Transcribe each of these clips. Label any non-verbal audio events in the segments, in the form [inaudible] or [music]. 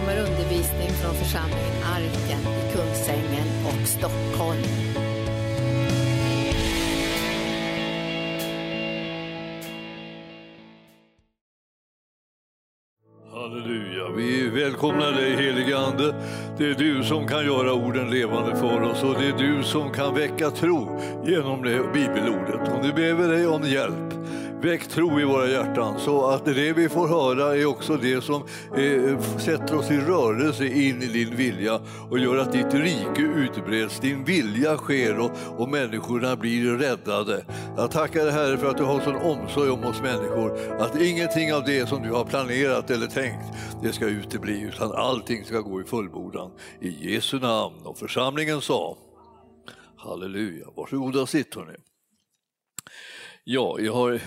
kommer undervisning från församlingen Arken i Kungsängen och Stockholm. Halleluja. Vi välkomnar dig helige Ande. Det är du som kan göra orden levande för oss och det är du som kan väcka tro genom det bibelordet. Och nu behöver dig om hjälp. Väck tro i våra hjärtan så att det vi får höra är också det som eh, sätter oss i rörelse in i din vilja och gör att ditt rike utbreds, din vilja sker och, och människorna blir räddade. Jag tackar dig Herre för att du har sån omsorg om oss människor att ingenting av det som du har planerat eller tänkt det ska utebli utan allting ska gå i fullbordan. I Jesu namn och församlingen sa Halleluja. Varsågoda och sitt hörni. Ja, jag har,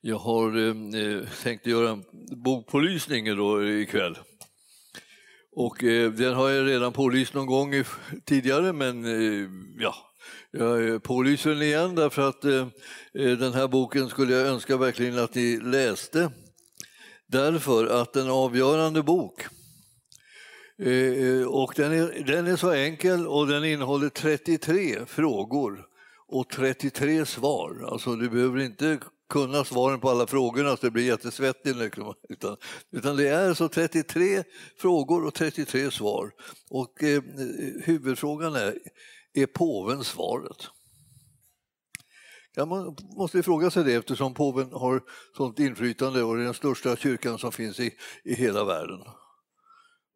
jag har eh, tänkt göra en bokpålysning då ikväll. Och eh, den har jag redan pålyst någon gång i, tidigare, men eh, ja, jag eh, pålyser den igen därför att eh, eh, den här boken skulle jag önska verkligen att ni läste. Därför att en avgörande bok eh, eh, och den är, den är så enkel och den innehåller 33 frågor och 33 svar. Alltså du behöver inte kunna svaren på alla frågorna så det blir jättesvettigt. Utan, utan det är alltså så 33 frågor och 33 svar. Och eh, huvudfrågan är, är påven svaret? Ja, man måste fråga sig det eftersom påven har sånt inflytande och är den största kyrkan som finns i, i hela världen.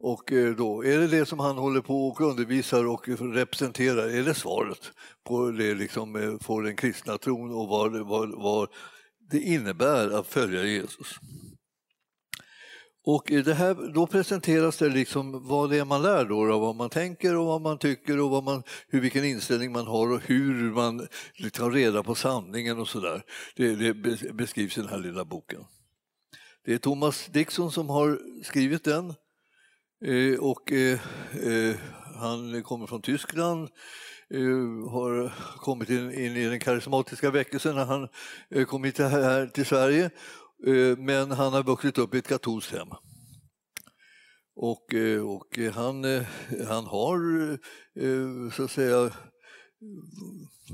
Och eh, då är det det som han håller på och undervisar och representerar, är det svaret på det liksom, eh, på den kristna tron och vad, vad, vad det innebär att följa Jesus. Och eh, det här, då presenteras det liksom vad det är man lär då, vad man tänker och vad man tycker och vad man, hur, vilken inställning man har och hur man liksom tar reda på sanningen och sådär. Det, det beskrivs i den här lilla boken. Det är Thomas Dixon som har skrivit den Eh, och eh, eh, han kommer från Tyskland, har kommit in, in i den karismatiska väckelsen när han kom hit här till Sverige. Men han har vuxit upp i ett katolskt hem. Och, och han, han har så att säga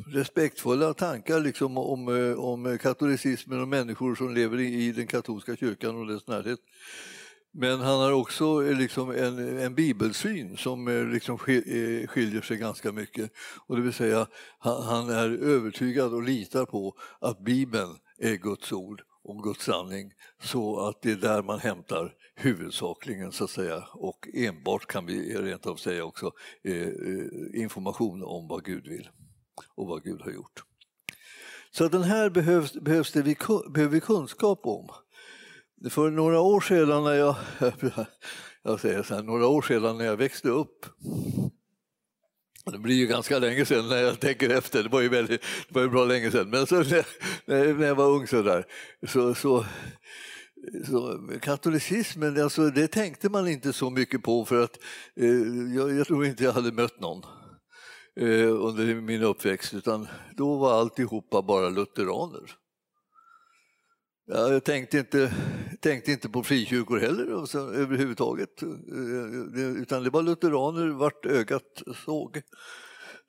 respektfulla tankar liksom om, om katolicismen och människor som lever i den katolska kyrkan och dess närhet. Men han har också eh, liksom en, en bibelsyn som eh, liksom eh, skiljer sig ganska mycket. Och det vill säga, han, han är övertygad och litar på att Bibeln är Guds ord och Guds sanning så att det är där man hämtar huvudsakligen så att säga och enbart kan vi rent av säga också information om vad Gud vill och vad Gud har gjort. Så den här behövs, behövs det vi, behöver vi kunskap om. För några år sedan när jag, [laughs] jag säger så här, några år sedan när jag växte upp det blir ju ganska länge sedan när jag tänker efter, det var ju, väldigt, det var ju bra länge sedan. Men så, när, när jag var ung så, där, så, så, så katolicismen, alltså, det tänkte man inte så mycket på för att eh, jag, jag, tror inte jag hade mött någon eh, under min uppväxt utan då var alltihopa bara lutheraner. Jag tänkte inte, tänkte inte på frikyrkor heller alltså, överhuvudtaget. Eh, utan det var lutheraner vart ögat såg.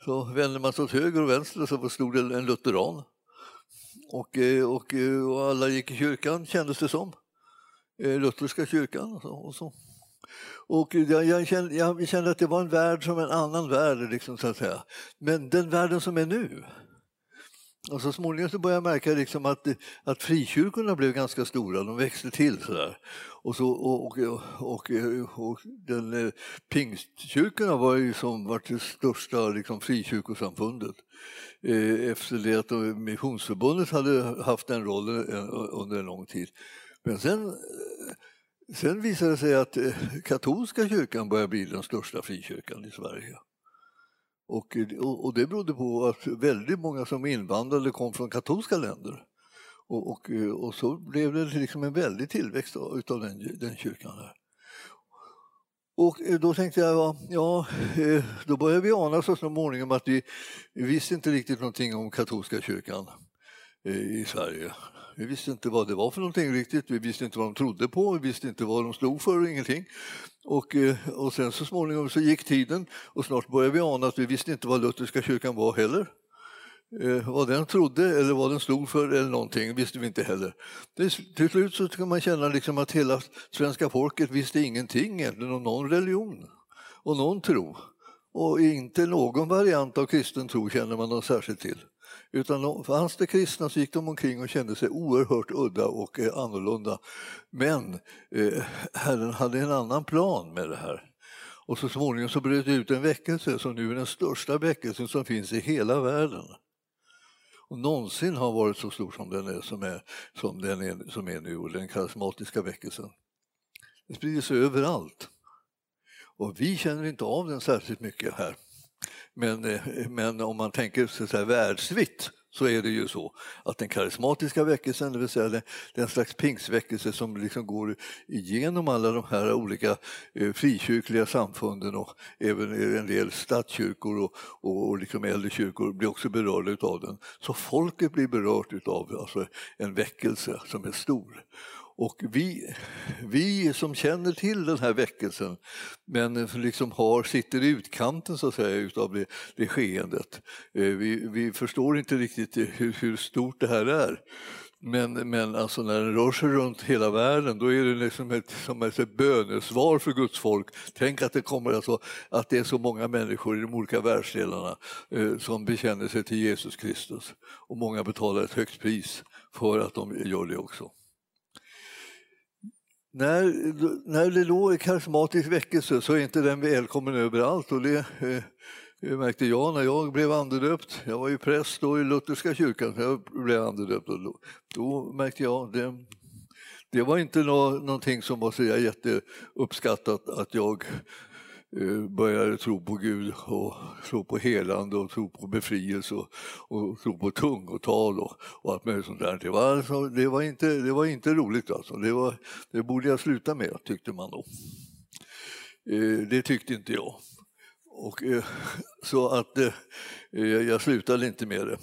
Så vände man sig åt höger och vänster så stod det en lutheran. Och, eh, och, eh, och alla gick i kyrkan kändes det som. Lutherska kyrkan och så. Och, så. och jag, jag, kände, jag kände att det var en värld som en annan värld. Liksom, så att säga. Men den världen som är nu och så småningom så började jag märka liksom att, att frikyrkorna blev ganska stora, de växte till sådär. Och, så, och, och, och, och den, eh, pingstkyrkorna var ju som var det största liksom, frikyrkosamfundet eh, efter det att Missionsförbundet hade haft den rollen eh, under en lång tid. Men sen, eh, sen visade det sig att katolska kyrkan började bli den största frikyrkan i Sverige. Och, och det berodde på att väldigt många som invandrade kom från katolska länder. Och, och, och så blev det liksom en väldig tillväxt av den, den kyrkan. Här. Och eh, då tänkte jag, ja, eh, då började vi ana så småningom att vi, visste inte riktigt någonting om katolska kyrkan eh, i Sverige. Vi visste inte vad det var för någonting riktigt, vi visste inte vad de trodde på, vi visste inte vad de stod för och ingenting. Och, eh, och sen så småningom så gick tiden och snart började vi ana att vi visste inte vad lutherska kyrkan var heller. Eh, vad den trodde eller vad den stod för eller någonting visste vi inte heller. Till slut så kan man känna liksom att hela svenska folket visste ingenting egentligen om någon religion och någon tro. Och inte någon variant av kristen tro känner man dem särskilt till. Utan fanns det kristna så gick de omkring och kände sig oerhört udda och eh, annorlunda. Men eh, Herren hade en annan plan med det här. Och så småningom så bröt det ut en väckelse som nu är den största väckelsen som finns i hela världen. Och någonsin har varit så stor som den är som är, som den är, som är nu, den karismatiska väckelsen. Den sprider sig överallt. Och vi känner inte av den särskilt mycket här. Men, eh, men om man tänker så här, världsvitt så är det ju så att den karismatiska väckelsen, det vill säga den, den slags pingsväckelse som liksom går igenom alla de här olika eh, frikyrkliga samfunden och även eh, en del statskyrkor och, och, och liksom äldre kyrkor blir också berörda av den. Så folket blir berört av alltså, en väckelse som är stor. Och vi, vi som känner till den här väckelsen men liksom har, sitter i utkanten så att säga, utav det, det skeendet. Eh, vi, vi förstår inte riktigt hur, hur stort det här är. Men, men alltså när den rör sig runt hela världen då är det liksom ett, som ett bönesvar för Guds folk. Tänk att det, kommer alltså, att det är så många människor i de olika världsdelarna eh, som bekänner sig till Jesus Kristus. Och många betalar ett högt pris för att de gör det också. När, när det då är karismatisk väckelse så är inte den välkommen överallt. Och det, eh, det märkte jag när jag blev andedöpt. Jag var ju präst då i lutherska kyrkan, så jag blev andedöpt. Och då, då märkte jag det, det var inte nå, någonting som var så jätteuppskattat att jag Eh, började tro på Gud och tro på helande och tro på befrielse och, och tro på tungotal och, och allt möjligt sånt där. Det var, alltså, det var, inte, det var inte roligt alltså. Det, var, det borde jag sluta med tyckte man då. Eh, det tyckte inte jag. Och, eh, [laughs] så att eh, eh, jag slutade inte med det.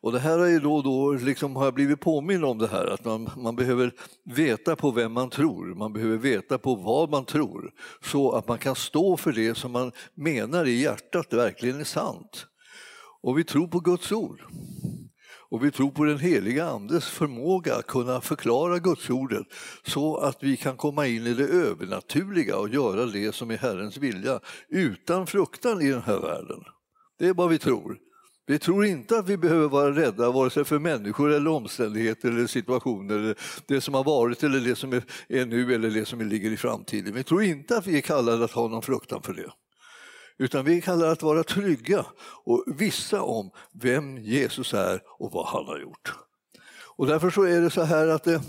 Och det här är ju då och då liksom har jag blivit påminn om det här att man, man behöver veta på vem man tror, man behöver veta på vad man tror så att man kan stå för det som man menar i hjärtat verkligen är sant. Och vi tror på Guds ord. Och vi tror på den heliga Andes förmåga att kunna förklara Gudsordet så att vi kan komma in i det övernaturliga och göra det som är Herrens vilja utan fruktan i den här världen. Det är vad vi tror. Vi tror inte att vi behöver vara rädda vare sig för människor eller omständigheter eller situationer, eller det som har varit eller det som är nu eller det som ligger i framtiden. Vi tror inte att vi är kallade att ha någon fruktan för det. Utan vi kallar att vara trygga och vissa om vem Jesus är och vad han har gjort. Och därför så är det så här att det,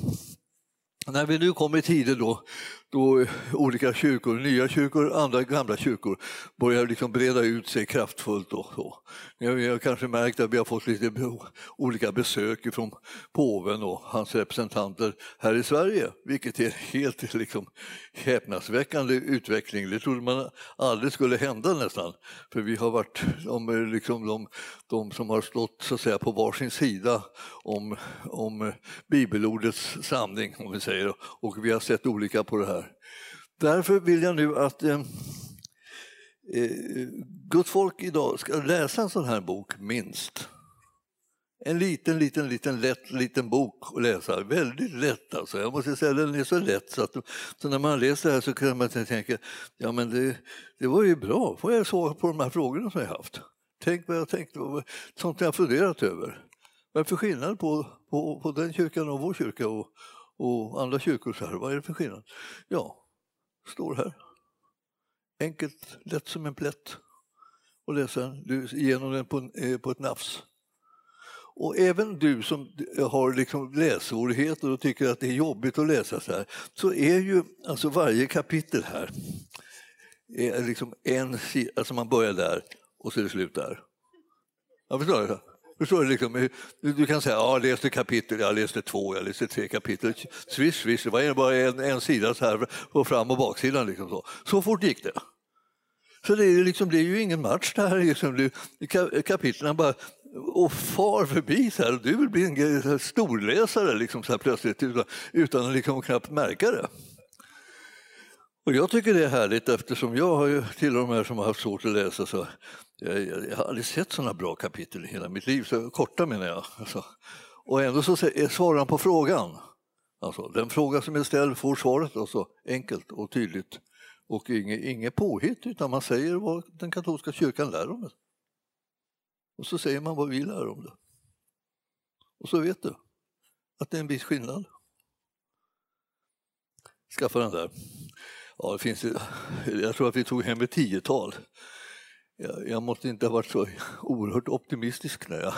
när vi nu kommer i tider då då olika kyrkor, nya kyrkor, andra gamla kyrkor börjar liksom breda ut sig kraftfullt. Och så. Ni har kanske märkt att vi har fått lite olika besök från påven och hans representanter här i Sverige, vilket är en helt liksom, häpnadsväckande utveckling. Det trodde man aldrig skulle hända nästan, för vi har varit de, liksom, de, de som har stått så att säga, på varsin sida om, om bibelordets sanning, om vi säger, och vi har sett olika på det här. Därför vill jag nu att eh, Eh, Guds folk idag ska läsa en sån här bok, minst. En liten, liten, liten lätt liten bok att läsa. Väldigt lätt alltså. Jag måste säga den är så lätt så att så när man läser det här så kan man tänka, ja men det, det var ju bra, får jag svara på de här frågorna som jag haft. Tänk vad jag tänkte, sånt jag funderat över. Vad är för skillnad på, på, på den kyrkan och vår kyrka och, och andra kyrkor? Så här? Vad är det för skillnad? Ja, står här. Enkelt, lätt som en plätt och läsa igenom den på, eh, på ett nafs. Och även du som har liksom lässvårigheter och tycker att det är jobbigt att läsa så här, så är ju alltså varje kapitel här är liksom en sida, alltså man börjar där och så är det slut där. Jag förstår? Förstår du? Liksom, du kan säga ja, jag läste kapitel, jag läste två, jag läste tre kapitel. Swish, swish, det var bara en, en sida så här på fram och baksidan. Liksom så. så fort gick det. Så det är, liksom, det är ju ingen match det här. Liksom. Kapitlen bara och far förbi så här, och du vill bli en storläsare liksom så här plötsligt utan, utan att liksom knappt märka det. Och jag tycker det är härligt eftersom jag har ju tillhör de här som har haft svårt att läsa. Så jag, jag, jag har aldrig sett sådana bra kapitel i hela mitt liv, så korta menar jag. Alltså. Och ändå så svarar han på frågan. Alltså, den fråga som är ställd får svaret alltså, enkelt och tydligt. Och inget, inget påhitt, utan man säger vad den katolska kyrkan lär om det. Och så säger man vad vi lär om det. Och så vet du att det är en viss skillnad. Skaffa den där. Ja, det finns, jag tror att vi tog hem ett tiotal. Jag, jag måste inte ha varit så oerhört optimistisk när jag,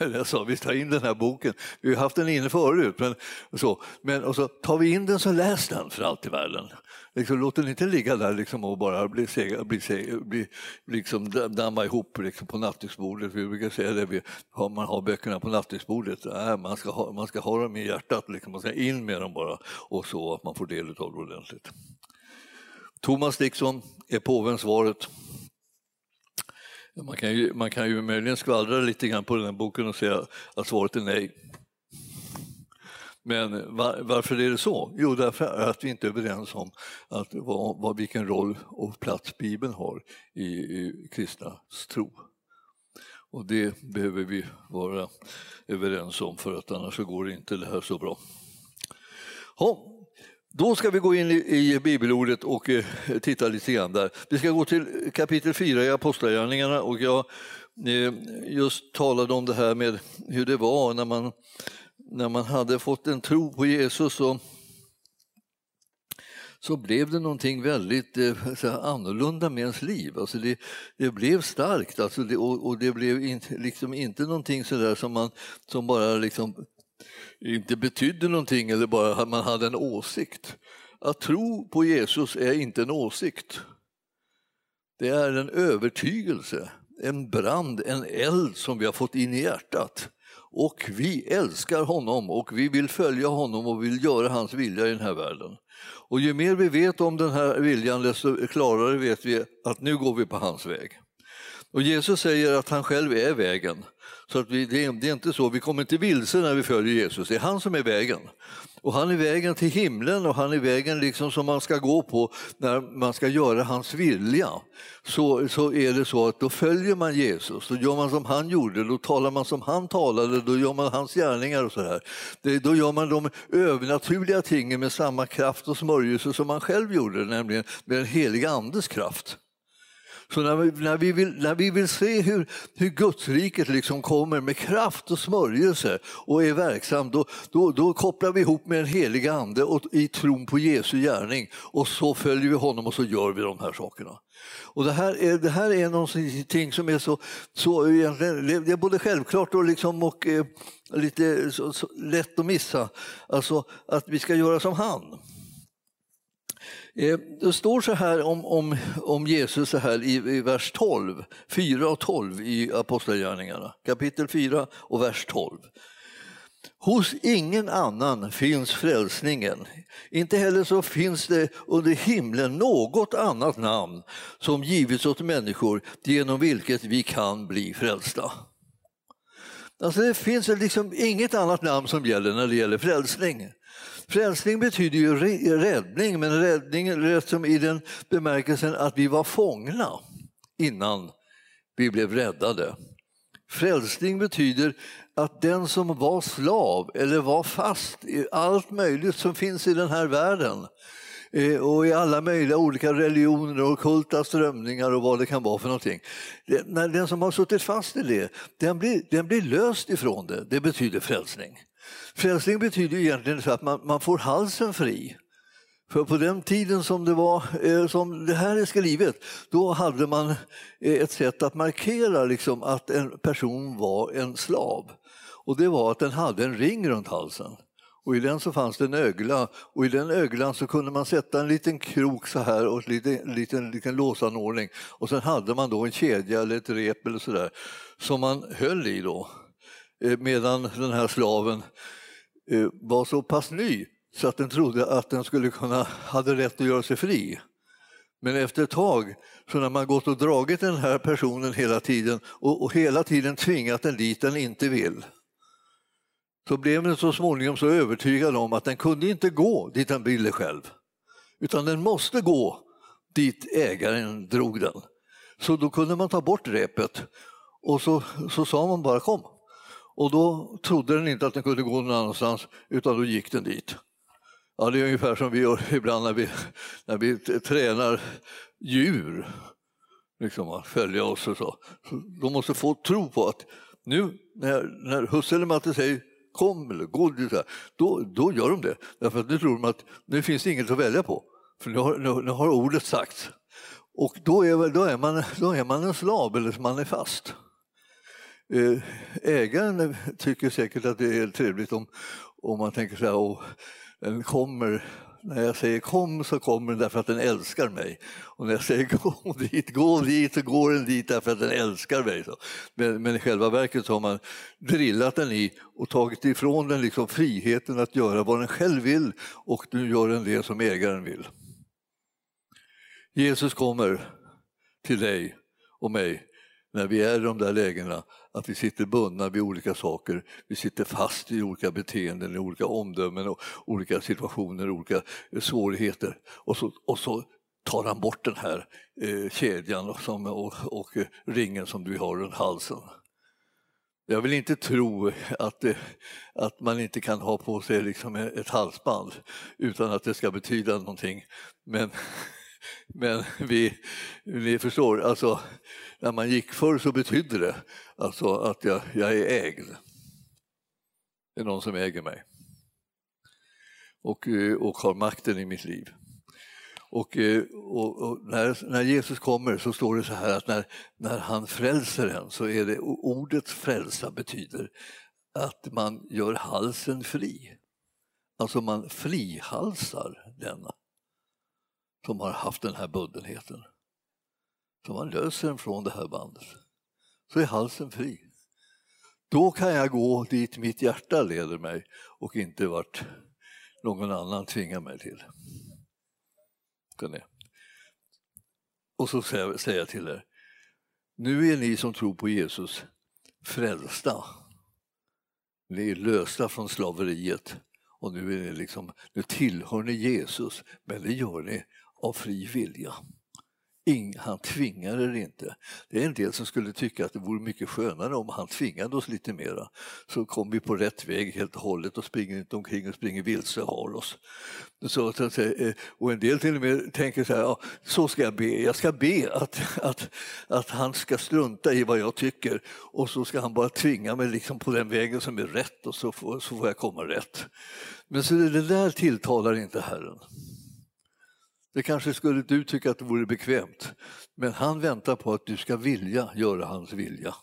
[laughs] när jag sa vi tar in den här boken. Vi har haft den inne förut, men, så, men och så tar vi in den så läs den för allt i världen. Liksom, låt den inte ligga där liksom, och bara bli, sega, bli, sega, bli liksom, damma ihop liksom, på nattduksbordet. Vi brukar säga det, vi, man har böckerna på nattduksbordet. Nej, man, ska ha, man ska ha dem i hjärtat, liksom, man ska in med dem bara och så att man får del av det ordentligt. Thomas Dixon är påven svaret. Man kan, ju, man kan ju möjligen skvallra lite grann på den här boken och säga att svaret är nej. Men var, varför är det så? Jo, därför att vi inte är överens om att, vad, vad, vilken roll och plats Bibeln har i, i kristnas tro. Och det behöver vi vara överens om för att annars så går inte det här så bra. Ha, då ska vi gå in i bibelordet och eh, titta lite grann där. Vi ska gå till kapitel 4 i Apostlagärningarna och jag eh, just talade om det här med hur det var när man, när man hade fått en tro på Jesus så, så blev det någonting väldigt eh, annorlunda med ens liv. Alltså det, det blev starkt alltså det, och, och, det blev in, liksom inte någonting så som, man, som bara liksom inte betydde någonting eller bara att man hade en åsikt. Att tro på Jesus är inte en åsikt. Det är en övertygelse, en brand, en eld som vi har fått in i hjärtat. Och vi älskar honom och vi vill följa honom och vill göra hans vilja i den här världen. Och ju mer vi vet om den här viljan desto klarare vet vi att nu går vi på hans väg. Och Jesus säger att han själv är vägen. Så att vi, det, är, det är inte så, vi kommer inte vilse när vi följer Jesus, det är han som är vägen. Och han är vägen till himlen och han är vägen liksom som man ska gå på när man ska göra hans vilja. Så, så är det så att då följer man Jesus, då gör man som han gjorde, då talar man som han talade, då gör man hans gärningar och så här. Det, då gör man de övernaturliga tingen med samma kraft och smörjelse som man själv gjorde, nämligen med den heliga andes kraft. Så när vi, när vi, vill, när vi vill se hur, hur Gudsriket liksom kommer med kraft och smörjelse och är verksam, då, då, då kopplar vi ihop med den heliga Ande och, i tron på Jesu gärning och så följer vi honom och så gör vi de här sakerna. Och det här är, det här är någonting som är så, så det är både självklart och, liksom och eh, lite så, så lätt att missa. Alltså att vi ska göra som han. Eh, det står så här om, om, om Jesus så här i, i vers 12, 4 och 12 i Apostlagärningarna, kapitel 4 och vers 12. Hos ingen annan finns frälsningen. Inte heller så finns det under himlen något annat namn som givits åt människor genom vilket vi kan bli frälsta. Alltså det finns liksom inget annat namn som gäller när det gäller frälsning. Frälsning betyder ju räddning, men räddning som i den bemärkelsen att vi var fångna innan vi blev räddade. Frälsning betyder att den som var slav eller var fast i allt möjligt som finns i den här världen eh, och i alla möjliga olika religioner och kulta strömningar och vad det kan vara för någonting. Den som har suttit fast i det, den blir, den blir löst ifrån det. Det betyder frälsning. Frälsning betyder egentligen så att man, man får halsen fri. För på den tiden som det, var, eh, som det här är skrivet, då hade man eh, ett sätt att markera liksom att en person var en slav. Och det var att den hade en ring runt halsen. Och i den så fanns det en ögla och i den öglan så kunde man sätta en liten krok så här och en liten, liten, liten låsanordning. Och sen hade man då en kedja eller ett rep eller sådär som man höll i då. Eh, medan den här slaven eh, var så pass ny så att den trodde att den skulle kunna, hade rätt att göra sig fri. Men efter ett tag, så när man gått och dragit den här personen hela tiden och, och hela tiden tvingat den dit den inte vill, så blev den så småningom så övertygad om att den kunde inte gå dit den ville själv, utan den måste gå dit ägaren drog den. Så då kunde man ta bort repet och så, så sa man bara kom. Och då trodde den inte att den kunde gå någon annanstans utan då gick den dit. Ja, det är ungefär som vi gör ibland när vi, när vi tränar djur. Liksom att följa oss och så. så. De måste få tro på att nu när, när husse eller matte säger kom eller gå, då, då gör de det. Därför att nu tror de att nu finns det inget att välja på. För nu har, nu, nu har ordet sagts. Och då är, då, är man, då är man en slav eller man är fast. Eh, ägaren tycker säkert att det är trevligt om, om man tänker så här, och den kommer, när jag säger kom så kommer den därför att den älskar mig. Och när jag säger [laughs] gå dit, gå dit så går den dit därför att den älskar mig. Men, men i själva verket så har man drillat den i och tagit ifrån den liksom friheten att göra vad den själv vill och nu gör den det som ägaren vill. Jesus kommer till dig och mig när vi är i de där lägena att vi sitter bundna vid olika saker. Vi sitter fast i olika beteenden, i olika omdömen och olika situationer, olika eh, svårigheter. Och så, och så tar han bort den här eh, kedjan och, som, och, och, eh, ringen som du har runt halsen. Jag vill inte tro att, eh, att man inte kan ha på sig liksom ett halsband utan att det ska betyda någonting. Men [laughs] men vi, ni förstår, alltså, när man gick förr så betydde det alltså att jag, jag är ägd. Det är någon som äger mig och, eh, och har makten i mitt liv. Och, eh, och, och, när, när Jesus kommer så står det så här att när, när han frälser en så är det ordet frälsa betyder att man gör halsen fri. Alltså man frihalsar denna som har haft den här bundenheten. Så man löser den från det här bandet. Så är halsen fri. Då kan jag gå dit mitt hjärta leder mig och inte vart någon annan tvingar mig till. Och så säger jag till er, nu är ni som tror på Jesus frälsta. Ni är lösta från slaveriet och nu, är ni liksom, nu tillhör ni Jesus, men det gör ni av fri vilja. Ing, han tvingar er inte. Det är en del som skulle tycka att det vore mycket skönare om han tvingade oss lite mera. Så kom vi på rätt väg helt och hållet och springer inte omkring och springer vilse och har oss. Så, eh, och en del till och med tänker så här, ja, så ska jag be. Jag ska be att, att, att han ska strunta i vad jag tycker och så ska han bara tvinga mig liksom på den vägen som är rätt och så får, så får jag komma rätt. Men så det där tilltalar inte Herren. Det kanske skulle du tycka att det vore bekvämt, men han väntar på att du ska vilja göra hans vilja.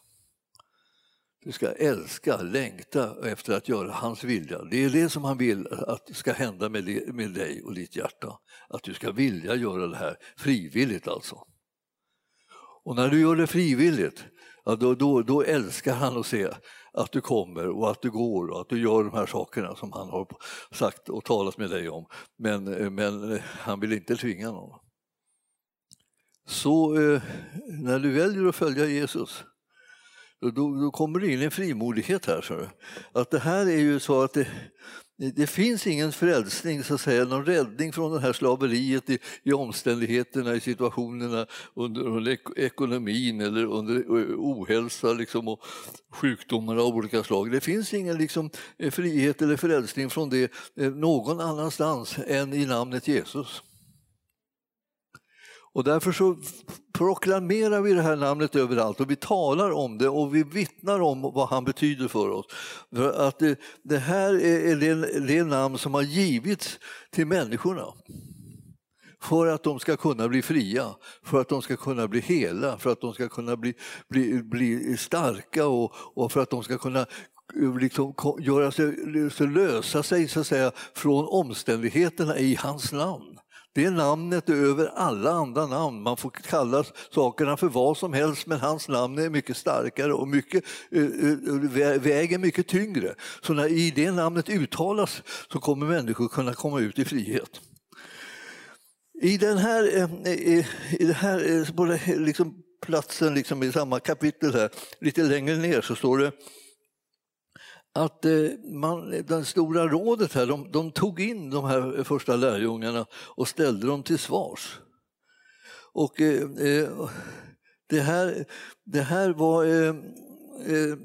Du ska älska, längta efter att göra hans vilja. Det är det som han vill att ska hända med, med dig och ditt hjärta. Att du ska vilja göra det här frivilligt alltså. Och när du gör det frivilligt, ja, då, då, då älskar han att se att du kommer och att du går och att du gör de här sakerna som han har sagt och talat med dig om. Men, eh, men eh, han vill inte tvinga någon. Så eh, när du väljer att följa Jesus då, då kommer det in en frimodighet här. Så att det här är ju så att det, det finns ingen frälsning, så att säga, någon räddning från det här slaveriet i, i omständigheterna, i situationerna under, under ekonomin eller under eh, ohälsa liksom, och sjukdomar av olika slag. Det finns ingen liksom, eh, frihet eller frälsning från det eh, någon annanstans än i namnet Jesus. Och därför så proklamerar vi det här namnet överallt och vi talar om det och vi vittnar om vad han betyder för oss. För att det, det här är det, det namn som har givits till människorna för att de ska kunna bli fria, för att de ska kunna bli hela, för att de ska kunna bli, bli, bli starka och, och för att de ska kunna eh, liksom göra sig, lösa sig så att säga, från omständigheterna i hans namn. Det är namnet över alla andra namn. Man får kalla sakerna för vad som helst men hans namn är mycket starkare och mycket, eh, eh, väger mycket tyngre. Så när i det namnet uttalas så kommer människor kunna komma ut i frihet. I den här, i, i det här på det, liksom platsen liksom i samma kapitel här, lite längre ner så står det att eh, man, det stora rådet här, de, de, tog in de här första lärjungarna och ställde dem till svars. Och eh, eh det, här, det här var eh, eh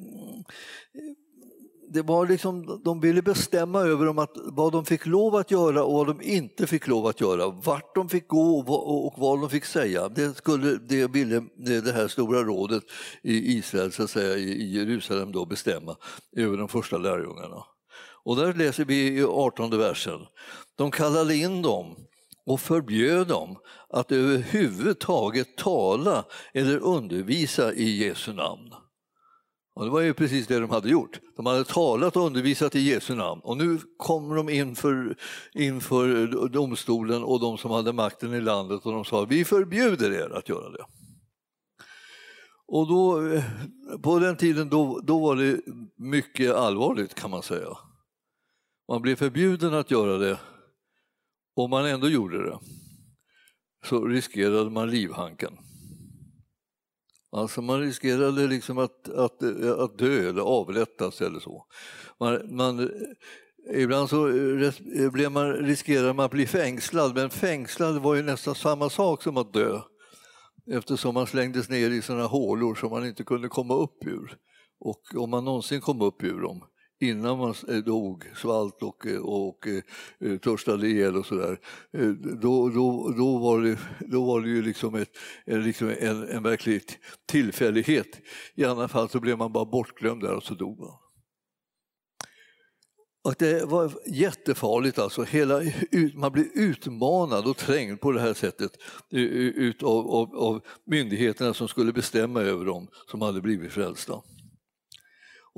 det var liksom, de ville bestämma över dem att, vad de fick lov att göra och vad de inte fick lov att göra. Vart de fick gå och, vad de fick säga. Det, skulle, det ville det här stora rådet i Israel, så att säga, i Jerusalem då bestämma över de första lärjungarna. Och där läser vi i 18 versen. De kallade in dem och förbjöd dem att överhuvudtaget tala eller undervisa i Jesu namn. Och det var ju precis det de hade gjort. De hade talat och undervisat i Jesu namn och nu kommer de inför, inför domstolen och de som hade makten i landet och de sa vi förbjuder er att göra det. Och då, eh, på den tiden då, då var det mycket allvarligt kan man säga. Man blev förbjuden att göra det och man ändå gjorde det så riskerade man livhanken. Alltså man riskerade liksom att, att, att dö eller avrättas eller så. Man, man, ibland så blev man, riskerade man att bli fängslad, men fängslad var ju nästan samma sak som att dö eftersom man slängdes ner i sådana hålor som man inte kunde komma upp ur. Och om man någonsin kom upp ur dem innan man eh, dog, svalt och, eh, och, och törstade ihjäl och sådär, då, då, då, var det, då var det ju liksom, ett, liksom en, en verklig tillfällighet. I annat fall så blev man bara bortglömd där och så dog man. Och det var jättefarligt, alltså. Hela, man blev utmanad och trängd på det här sättet ut av, av, av myndigheterna som skulle bestämma över dem som hade blivit frälsta.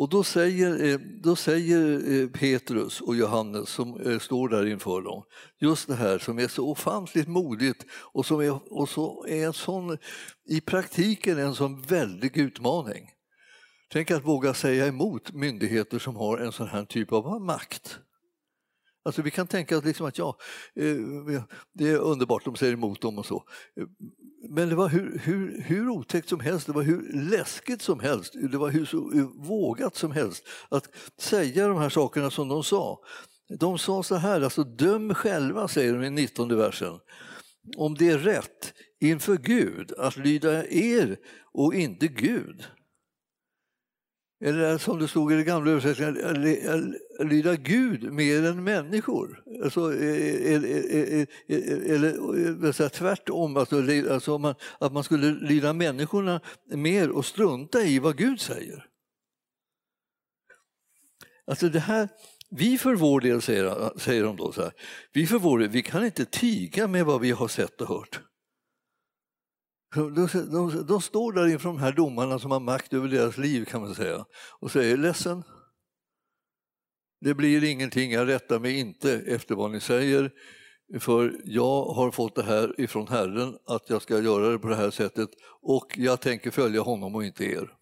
Och då säger, eh, då säger eh, Petrus och Johannes som eh, står där inför dem just det här som är så ofantligt modigt och som är, och så är en sån, i praktiken en sån väldig utmaning. Tänk att våga säga emot myndigheter som har en sån här typ av makt. Alltså vi kan tänka liksom att ja, eh, eh, det är underbart, de säger emot dem och så. Eh, men det var hur, hur, hur otäckt som helst, det var hur läskigt som helst, det var hur, så, hur vågat som helst att säga de här sakerna som de sa. De sa så här, alltså döm själva, säger de i 19 versen, om det är rätt inför Gud att lyda er och inte Gud. Eller som det stod i den gamla översättningen, lyda Gud mer än människor. Alltså, eller, eh, eller tvärtom, alltså, alltså man, att man skulle lyda människorna mer och strunta i vad Gud säger. Alltså det här, vi för vår del, säger, säger de då, så här, vi för vår del, vi kan inte tiga med vad vi har sett och hört. De, de, de, står där inför de här domarna som har makt över deras liv kan man säga och säger ledsen. Det blir ingenting, jag rättar mig inte efter vad ni säger för jag har fått det här ifrån Herren att jag ska göra det på det här sättet och jag tänker följa honom och inte er.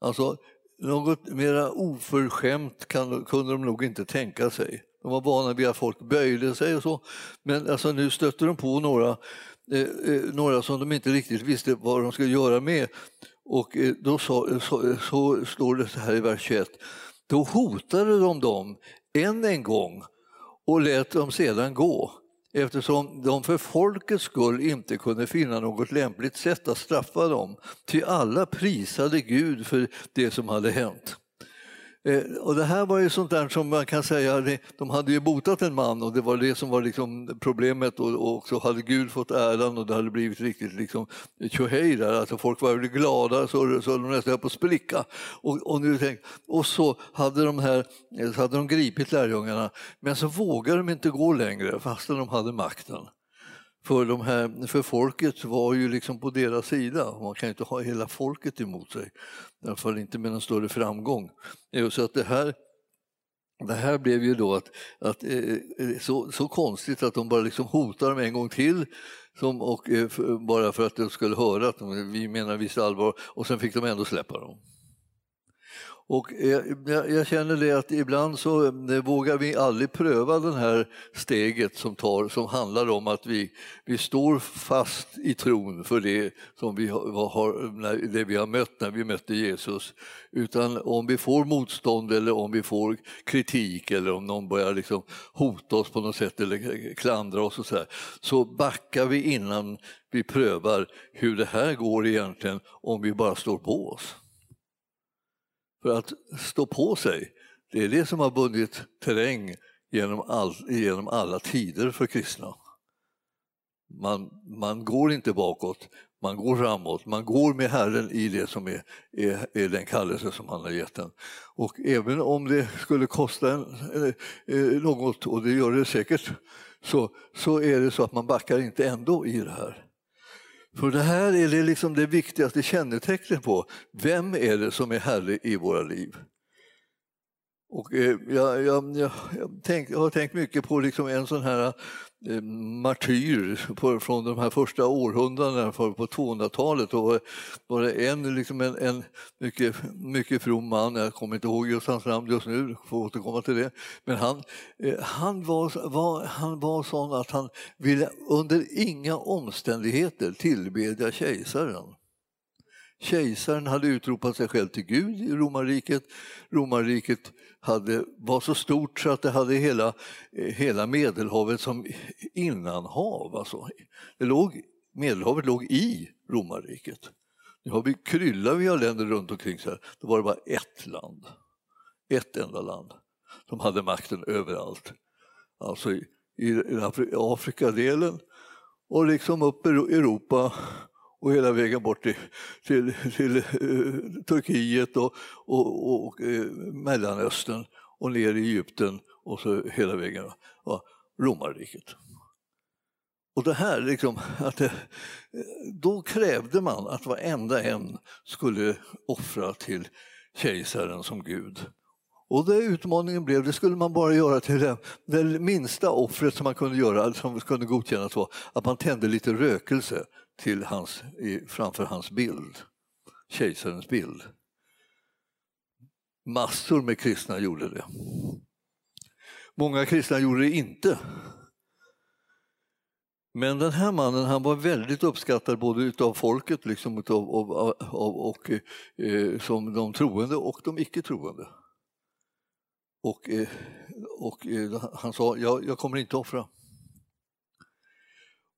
Alltså, något mera oförskämt kan, kunde de nog inte tänka sig. De var vana vid att folk böjde sig och så. Men alltså, nu stötte de på några Eh, eh, några som de inte riktigt visste vad de skulle göra med. Och eh, då så, så, så står det så här i vers 21. Då hotade de dem än en gång och lät dem sedan gå eftersom de för folkets skull inte kunde finna något lämpligt sätt att straffa dem. Till alla prisade Gud för det som hade hänt. Eh, och det här var ju sånt där som man kan säga, de hade ju botat en man och det var det som var liksom problemet och, och så hade Gud fått äran och det hade blivit riktigt liksom tjohej där, alltså folk var väldigt glada så, så de nästan höll på att spricka. Och, och, nu tänk, och så hade de här, så hade de gripit lärjungarna men så vågade de inte gå längre fastän de hade makten för, de här, för folket var ju liksom på deras sida. Man kan inte ha hela folket emot sig, i alla fall inte med någon större framgång. Eh, så att det här, det här blev ju då att, att eh, eh, så, så konstigt att de bara liksom hotar dem en gång till som, och, bara för att de skulle höra att de, vi menar visst allvar och sen fick de ändå släppa dem. Och eh, jag, känner det att ibland så eh, vågar vi aldrig pröva det här steget som, tar, som handlar om att vi, vi står fast i tron för det som vi har, det vi har mött när vi mötte Jesus. Utan om vi får motstånd eller om vi får kritik eller om någon börjar liksom hota oss på något sätt eller klandra oss och så, här, så backar vi innan vi prövar hur det här går egentligen om vi bara står på oss. För att stå på sig, det är det som har bundit terräng genom, all, genom alla tider för kristna. Man, man går inte bakåt, man går framåt, man går med Herren i det som är, är, är den kallelse som han har gett den. Och även om det skulle kosta en, eh, något, och det gör det säkert, så, så är det så att man backar inte ändå i det här. För det här är det, liksom det viktigaste kännetecknet på vem är det som är herre i våra liv. Och eh, jag, jag, jag, tänk, jag, har tänkt mycket på liksom en sån här Eh, martyr på, från de här första århundradena på 200-talet. Då eh, var det en, liksom en, en mycket, mycket from man, jag kommer inte ihåg just hans namn just nu, får återkomma till det. Men han, eh, han, var, var, han var sån att han ville under inga omständigheter tillbedja kejsaren. Kejsaren hade utropat sig själv till Gud i romarriket. Romarriket hade, var så stort så att det hade hela, eh, hela Medelhavet som innanhav. Alltså. Det låg, Medelhavet låg i romarriket. Nu har vi kryllar vi har länder runt omkring så här. Då var det bara ett land, ett enda land som hade makten överallt. Alltså i, i Afrikadelen och liksom upp i Europa och hela vägen bort till, till, till uh, Turkiet och, och, och, och uh, Mellanöstern och ner i Egypten och så hela vägen ja, romarriket. Och det här, liksom, att det, då krävde man att varenda en skulle offra till kejsaren som gud. Och det utmaningen blev, det skulle man bara göra till det, det minsta offret som man kunde göra, som kunde godkännas var att man tände lite rökelse till hans, framför hans bild, kejsarens bild. Massor med kristna gjorde det. Många kristna gjorde det inte. Men den här mannen han var väldigt uppskattad både av folket liksom, utav, av, av, och, eh, som de troende och de icke troende. Och, eh, och eh, han sa, jag, jag kommer inte offra.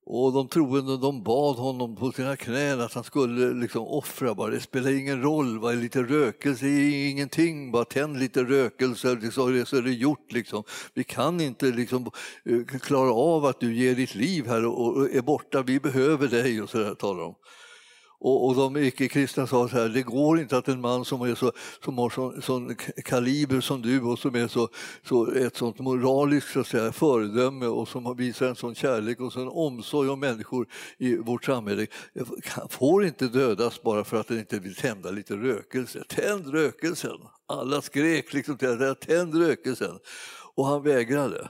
Och de troende de bad honom på sina knän att han skulle liksom offra. Bara. Det spelar ingen roll, bara lite rökelse är ingenting. Bara tänd lite rökelse liksom, så är det gjort. Liksom. Vi kan inte liksom, eh, klara av att du ger ditt liv här och är borta. Vi behöver dig. och så där, talar de. Och, och de icke-kristna sa så här, det går inte att en man som, är så, som har sån, sån kaliber som du och som är så, så ett sånt moraliskt så att säga, föredöme och som visar en sån kärlek och sån omsorg om människor i vårt samhälle eh, får inte dödas bara för att den inte vill tända lite rökelse. Tänd rökelsen! Alla skrek liksom till att tänd rökelsen! Och han vägrade.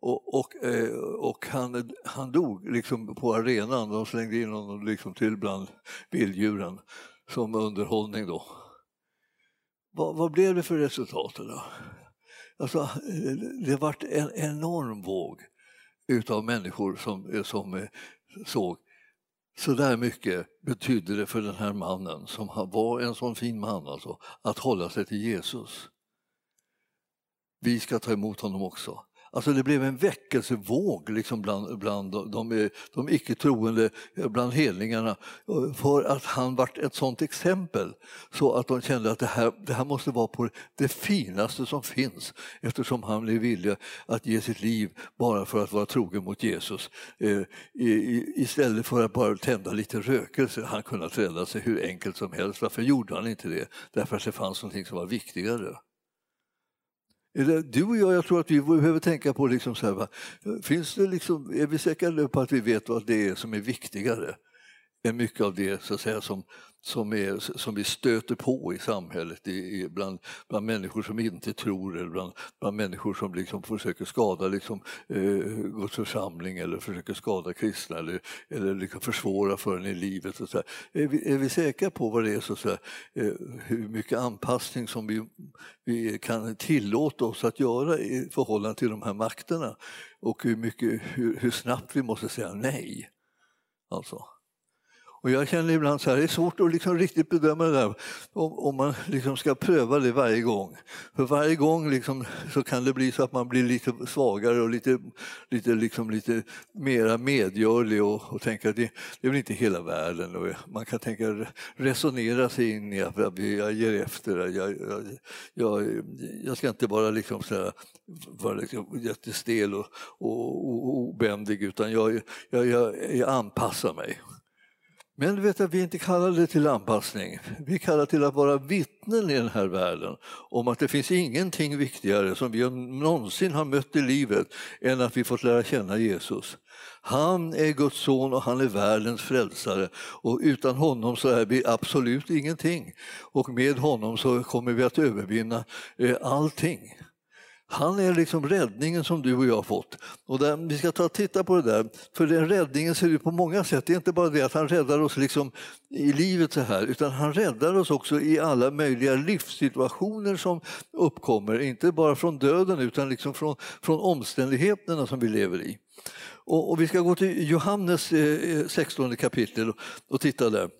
Och, och, eh, och han, han dog liksom på arenan, de slängde in honom liksom till bland vilddjuren som underhållning då. Vad, vad blev det för resultat då? Alltså, det vart en enorm våg utav människor som, som eh, såg så där mycket betydde det för den här mannen, som var en sån fin man, alltså, att hålla sig till Jesus. Vi ska ta emot honom också. Alltså det blev en väckelsevåg liksom bland, bland de, de, de icke-troende, eh, bland helningarna, eh, för att han var ett sånt exempel så att de kände att det här, det här måste vara på det finaste som finns eftersom han blev villig att ge sitt liv bara för att vara trogen mot Jesus eh, i, istället för att bara tända lite rökelse. Han kunde rädda sig hur enkelt som helst. Varför gjorde han inte det? Därför att det fanns något som var viktigare. Du och jag, jag tror att vi behöver tänka på, liksom så här, va? Finns det liksom, är vi säkra på att vi vet vad det är som är viktigare än mycket av det så att säga, som, som, är, som vi stöter på i samhället i, bland, bland människor som inte tror eller bland, bland människor som liksom försöker skada liksom, eh, Guds församling eller försöker skada kristna eller, eller liksom försvåra för en i livet. Och så är, vi, är vi säkra på vad det är, så, så här, eh, hur mycket anpassning som vi, vi kan tillåta oss att göra i förhållande till de här makterna och hur, mycket, hur, hur snabbt vi måste säga nej. Alltså. Och jag känner ibland så här, det är svårt att liksom riktigt bedöma det där om, om man liksom ska pröva det varje gång. För varje gång liksom så kan det bli så att man blir lite svagare och lite, lite, liksom lite mera medgörlig och, och tänka att det, det är väl inte hela världen. Och man kan tänka resonera sig in i att jag ger efter. Jag, jag, jag, jag ska inte bara liksom så här, vara liksom jättestel och, och, och obändig utan jag, jag, jag, jag anpassar mig. Men du vet att vi inte kallar det till anpassning. Vi kallar till att vara vittnen i den här världen om att det finns ingenting viktigare som vi någonsin har mött i livet än att vi fått lära känna Jesus. Han är Guds son och han är världens frälsare och utan honom så är vi absolut ingenting. Och med honom så kommer vi att övervinna eh, allting. Han är liksom räddningen som du och jag har fått. Och där, vi ska ta och titta på det där, för den räddningen ser ut på många sätt. Det är inte bara det att han räddar oss liksom i livet så här, utan han räddar oss också i alla möjliga livssituationer som uppkommer. Inte bara från döden utan liksom från, från omständigheterna som vi lever i. Och, och vi ska gå till Johannes eh, 16 kapitel och, och titta där.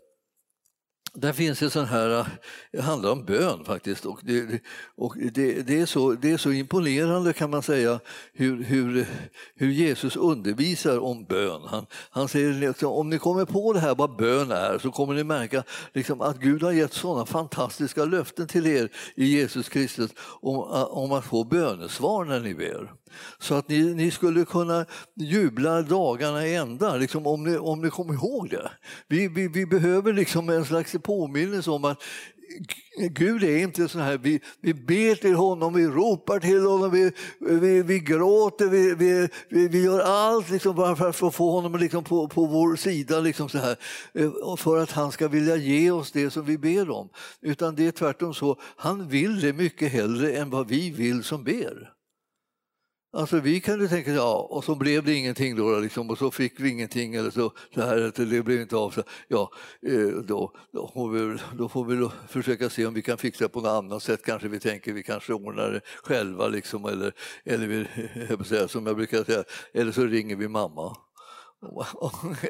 Där finns en sån här, eh, det handlar om bön faktiskt. Och det, och det, det, är, så, det är så imponerande kan man säga hur, hur, hur Jesus undervisar om bön. Han, han säger liksom, om ni kommer på det här vad bön är så kommer ni märka liksom, att Gud har gett sådana fantastiska löften till er i Jesus Kristus om, om att få bönesvar när ni ber. Så att ni, ni skulle kunna jubla dagarna i ända, liksom, om, ni, om ni kommer ihåg det. Vi, vi, vi behöver liksom en slags påminnelse om att Gud är inte så här, vi, vi ber till honom, vi ropar till honom, vi, vi, vi gråter, vi, vi, vi, gör allt liksom bara för att få honom liksom på, på vår sida, liksom så här, eh, för att han ska vilja ge oss det som vi ber om. Utan det är tvärtom så, han vill det mycket hellre än vad vi vill som ber. Alltså vi kunde tänka, ja, och så blev det ingenting då, liksom, och så fick vi ingenting eller så, så här, det blev inte av. Så, ja, eh, då, då, får vi, då får vi försöka se om vi kan fixa det på något annat sätt. Kanske vi tänker vi kanske ordnar det själva, liksom, eller, eller vi, [laughs] som jag brukar säga, eller så ringer vi mamma.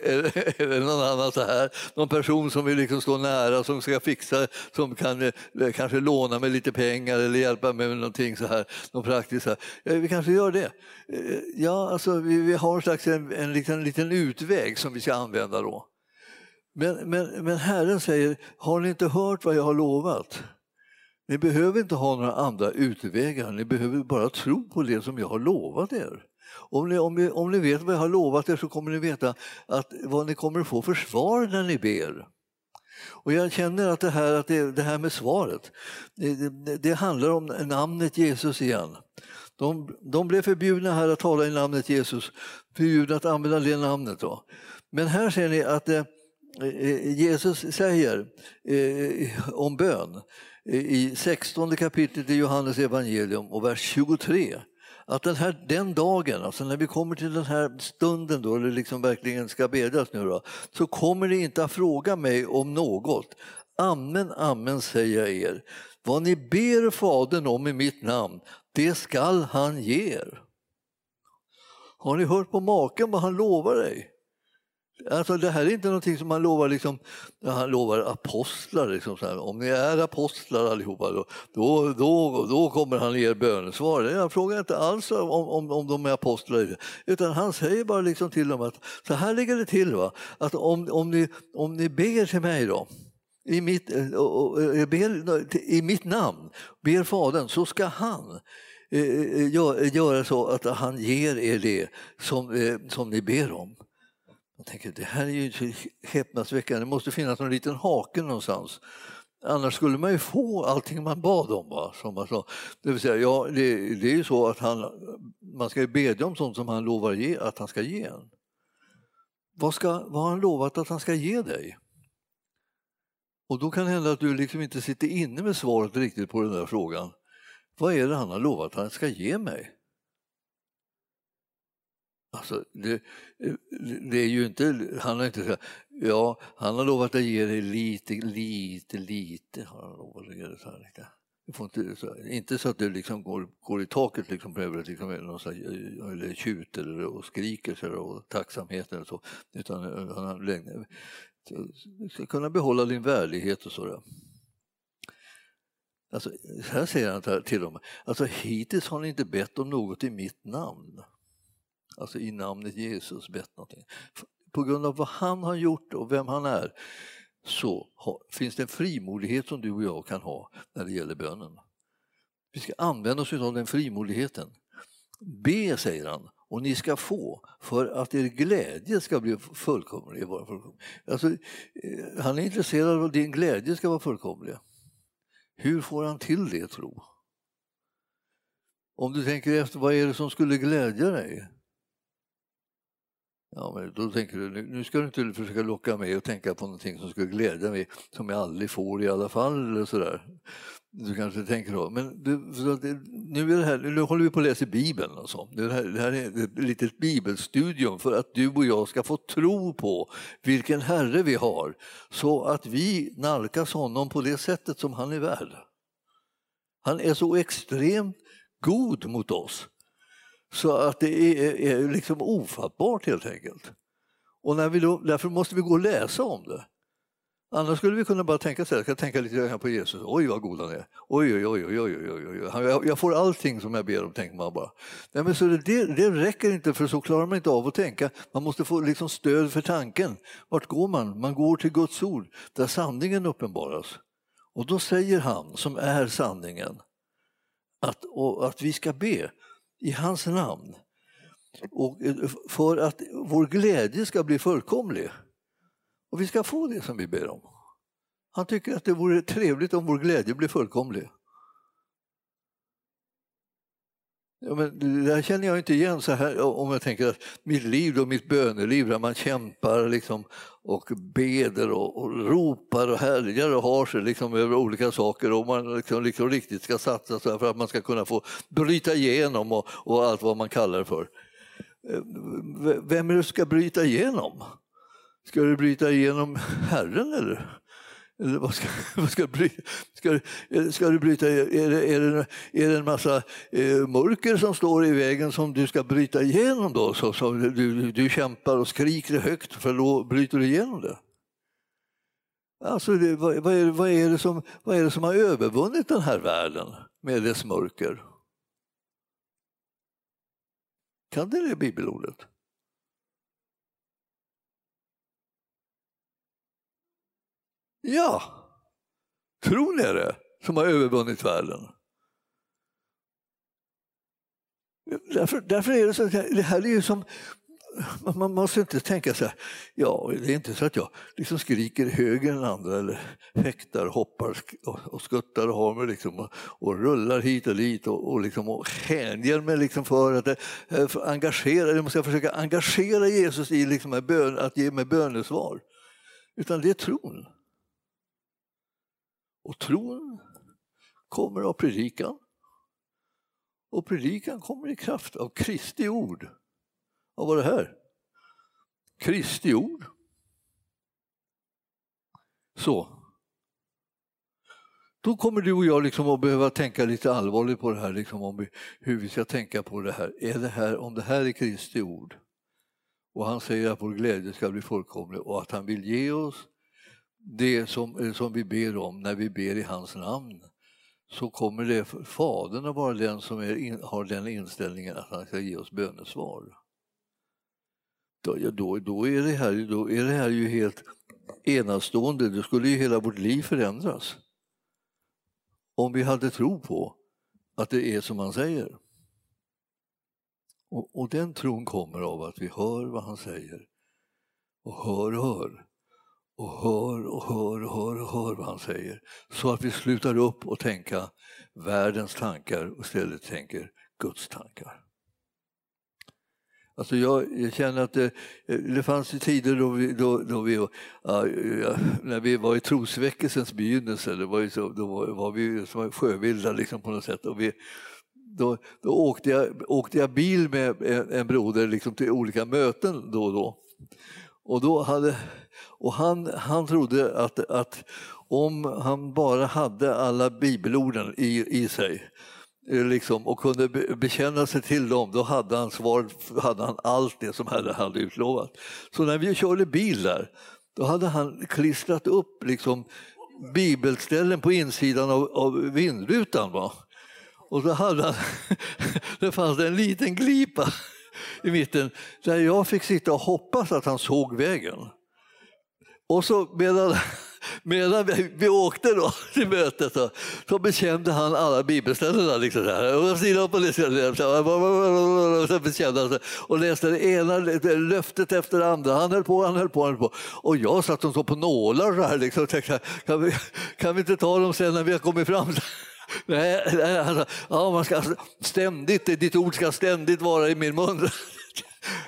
Eller [laughs] någon annan så här, någon person som vill liksom stå nära som ska fixa, som kan eh, kanske låna mig lite pengar eller hjälpa mig med någonting så här, något praktiskt. Så här. Ja, vi kanske gör det. Eh, ja, alltså, vi, vi har en slags en, en, liten, liten utväg som vi ska använda då. Men, men, men Herren säger, har ni inte hört vad jag har lovat? Ni behöver inte ha några andra utvägar, ni behöver bara tro på det som jag har lovat er. Om ni, om, ni, om ni vet vad jag har lovat er så kommer ni veta att vad ni kommer få för svar när ni ber. Och jag känner att det här, att det, det här med svaret, det, det, det, handlar om namnet Jesus igen. De, de blev förbjudna här att tala i namnet Jesus, förbjudna att använda det namnet. Då. Men här ser ni att eh, eh Jesus säger eh, om bön eh, i 16 kapitlet i Johannes evangelium och vers 23 att den, här, den dagen, alltså när vi kommer till den här stunden då det liksom verkligen ska bedjas nu då, så kommer ni inte att fråga mig om något. Amen, amen säger jag er. Vad ni ber Fadern om i mitt namn, det skall han ge er. Har ni hört på maken vad han lovar dig? Alltså det här är inte någonting som han lovar, liksom, han lovar apostlar. Liksom, Om ni är apostlar allihopa, då, då, då, då kommer han ge er bönesvar. Jag frågar inte alls om, om, om de är apostlar, utan han säger bara liksom till dem att så här ligger det till. Va? Att om, om, ni, om ni ber till mig då, i mitt, eh, eh, ber, i mitt namn, ber Fadern, så ska han eh, eh göra så att han ger er det som, eh, som ni ber om. Jag tänker, det här är ju häpnadsväckande, det måste finnas någon liten hake någonstans. Annars skulle man ju få allting man bad om. Va? Som man sa. Det vill säga, ja, det, det är ju så att han, man ska bedja om sånt som han lovar ge, att han ska ge en. vad, ska, vad har han lovat att han ska ge dig? Och då kan det hända att du liksom inte sitter inne med svaret riktigt på den där frågan. Vad är det han har lovat att han ska ge mig? Alltså, det, det, är ju inte, han har inte sagt, ja, han har lovat att ge dig lite, lite, lite, har han lovat att ge dig så här lite. Får Inte så, inte så att du liksom går, går i taket liksom på huvudet, liksom, eller tjuter och skriker så och tacksamhet eller så, utan han har du ska kunna behålla din värdighet och sådär. Alltså, här säger han till dem, alltså hittills har ni inte bett om något i mitt namn. Alltså i namnet Jesus bett någonting. På grund av vad han har gjort och vem han är så finns det en frimodighet som du och jag kan ha när det gäller bönen. Vi ska använda oss av den frimodigheten. Be, säger han, och ni ska få för att er glädje ska bli fullkomlig. Alltså, eh, han är intresserad av att din glädje ska vara fullkomlig. Hur får han till det, tro? Om du tänker efter, vad är det som skulle glädja dig? Ja, men då tänker du, nu ska du inte försöka locka mig att tänka på någonting som skulle glädja mig, som jag aldrig får i alla fall. Eller sådär. Du kanske tänker då, men du, nu, är det här, nu håller vi på att läsa Bibeln. Och så. Det, här, det här är ett litet bibelstudium för att du och jag ska få tro på vilken Herre vi har, så att vi nalkas honom på det sättet som han är värd. Han är så extremt god mot oss så att det är, är liksom ofattbart helt enkelt. Och när vi då, därför måste vi gå och läsa om det. Annars skulle vi kunna bara tänka så här, jag tänka lite grann på Jesus, oj vad god han är, oj oj oj oj oj oj, oj. Jag, jag får allting som jag ber om, tänker man bara. Nej, men så det, det räcker inte för så klarar man inte av att tänka, man måste få liksom stöd för tanken. Vart går man? Man går till Guds ord, där sanningen uppenbaras. Och då säger han, som är sanningen, att, att vi ska be i hans namn. Och eh, för att vår glädje ska bli fullkomlig. Och vi ska få det som vi ber om. Han tycker att det vore trevligt om vår glädje blir fullkomlig. Ja, men det där känner jag inte igen så här om jag tänker att mitt liv och mitt böneliv där man kämpar liksom, och beder och, och ropar och härjar och har sig liksom, över olika saker och man liksom, liksom riktigt ska satsa så för att man ska kunna få bryta igenom och, och allt vad man kallar det för. Eh, vem är det som ska bryta igenom? Ska du bryta igenom Herren eller? Eller vad ska, [laughs] vad ska, ska, ska du bryta? Är det, är, det, är det en massa eh, mörker som står i vägen som du ska bryta igenom då? Så, så du, du kämpar och skriker högt för då bryter du igenom det. Alltså, det, vad, vad, är, vad, är det som, vad är det som har övervunnit den här världen med dess mörker? Kan det det bibelordet? Ja, tror ni det? Som har övervunnit världen. Därför, därför är det så det här är ju som man måste inte tänka så här, ja det är inte så att jag liksom skriker högre än andra eller fäktar, hoppar och skuttar och har mig liksom och, och, rullar hit och dit och, och, liksom, och hänger mig liksom för att eh, för engagera, jag måste försöka engagera Jesus i liksom bön, att ge mig bönesvar. Utan det är tron. Och tron kommer av predikan. Och predikan kommer i kraft av Kristi ord. Vad var det här? Kristi ord. Så. Då kommer du och jag liksom att behöva tänka lite allvarligt på det här, liksom om vi, hur vi ska tänka på det här. Är det här. Om det här är Kristi ord och han säger att vår glädje ska bli fullkomlig och att han vill ge oss det som, eh, som vi ber om när vi ber i hans namn så kommer det Fadern att vara den som är, har den inställningen att han ska ge oss bönesvar. Då, då, då, är det här, då är det här ju helt enastående, då skulle ju hela vårt liv förändras. Om vi hade tro på att det är som han säger. Och, och den tron kommer av att vi hör vad han säger. Och hör och hör och hör och hör och hör och hör vad han säger. Så att vi slutar upp och tänka världens tankar och istället tänker Guds tankar. Alltså jag, jag känner att det, det fanns ju tider då vi, då, då vi ja, när vi var i trosväckelsens begynnelse, det var ju så, då var, var vi som sjövilda liksom på något sätt. Och vi, då, då åkte, jag, åkte jag bil med en, en broder liksom till olika möten då och då. Och, då hade, och han, han trodde att, att om han bara hade alla bibelorden i, i sig eh, liksom, och kunde bekänna sig till dem, då hade han, svar, hade han allt det som Herren hade utlovat. Så när vi körde bil där, då hade han klistrat upp liksom, bibelställen på insidan av, av vindrutan. Va? Och så hade han, [laughs] det fanns en liten glipa i mitten där jag fick sitta och hoppas att han såg vägen. Och så medan, medan vi, vi åkte då till mötet så, så bekände han alla bibelställena. Liksom så bekände han och läste det ena löftet efter det andra. Han höll på, han höll på, han höll på. Och jag satt och så på nålar så här, liksom, tänkte, kan, vi, kan vi inte ta dem sen när vi har kommit fram? [laughs] Nej, alltså, ja, man ska alltså ständigt, ditt ord ska ständigt vara i min mun. [laughs]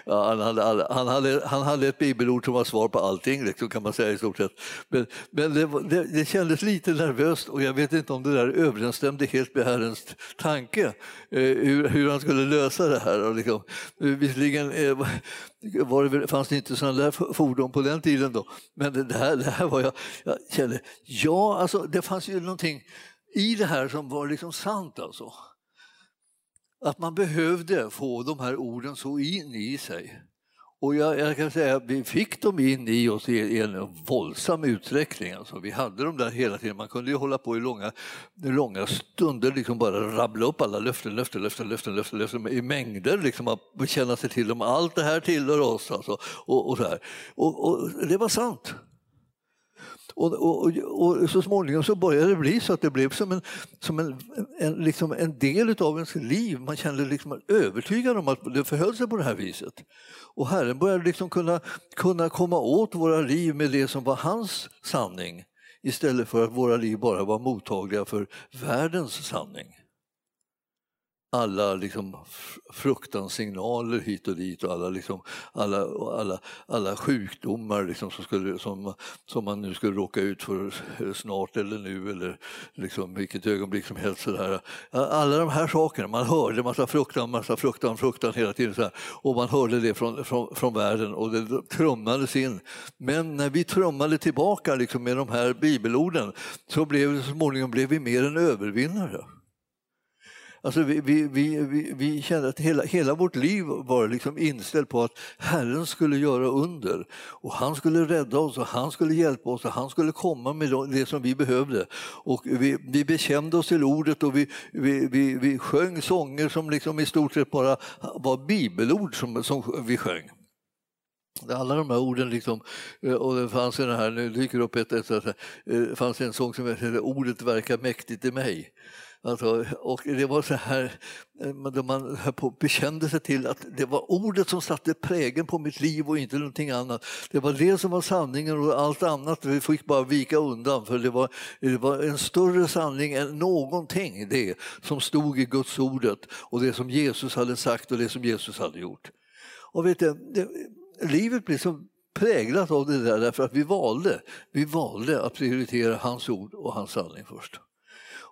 Ja, han, hade, han, hade, han hade ett bibelord som var svar på allting, liksom, kan man säga i stort sett. Men, men det, det, det, kändes lite nervöst och jag vet inte om det där överensstämde helt med Herrens tanke, eh, hur, hur, han skulle lösa det här. Och liksom, eh, visserligen eh, var det, fanns det inte sådana där fordon på den tiden då, men det här, det här var jag, jag kände, ja, alltså det fanns ju någonting i det här som var liksom sant alltså. Att man behövde få de här orden så in i sig. Och jag, jag kan säga att vi fick dem in i oss i en våldsam utsträckning. Alltså, vi hade dem där hela tiden. Man kunde ju hålla på i långa, långa stunder, liksom bara rabbla upp alla löften, löften, löften, löften, löften, löften i mängder. Liksom, att känna sig till dem. Allt det här tillhör oss. Alltså, och, och, så här. Och, och det var sant. Och, och, och, så småningom så började det bli så att det blev som en, som en, en, liksom en del av ens liv. Man kände liksom övertygad om att det förhöll sig på det här viset. Och Herren började liksom kunna, kunna komma åt våra liv med det som var hans sanning istället för att våra liv bara var mottagliga för världens sanning alla liksom fruktanssignaler hit och dit och alla, liksom, alla, alla, alla sjukdomar liksom som, skulle, som, som man nu skulle råka ut för snart eller nu eller liksom vilket ögonblick som helst. Sådär. Alla de här sakerna, man hörde massa fruktan, massa fruktan, fruktan hela tiden så här. och man hörde det från, från, från världen och det trummades in. Men när vi trummade tillbaka liksom med de här bibelorden så blev så småningom blev vi mer än övervinnare. Alltså vi, vi, vi, vi, kände att hela, hela vårt liv var liksom inställt på att Herren skulle göra under. Och Han skulle rädda oss och han skulle hjälpa oss och han skulle komma med det som vi behövde. Och vi, vi bekände oss till ordet och vi, vi, vi, vi sjöng sånger som liksom i stort sett bara var bibelord som, som vi sjöng. Alla de här orden, liksom, eh, och det fanns en här, nu dyker upp ett, ett, ett, ett, eh, fanns en sång som heter Ordet verkar mäktigt i mig. Alltså, och det var så här, eh, då man bekände sig till att det var ordet som satte prägen på mitt liv och inte någonting annat. Det var det som var sanningen och allt annat vi fick bara vika undan för det var, det var en större sanning än någonting det som stod i Guds ordet och det som Jesus hade sagt och det som Jesus hade gjort. Och vet du, det, livet blir så präglat av det där därför att vi valde, vi valde att prioritera hans ord och hans sanning först.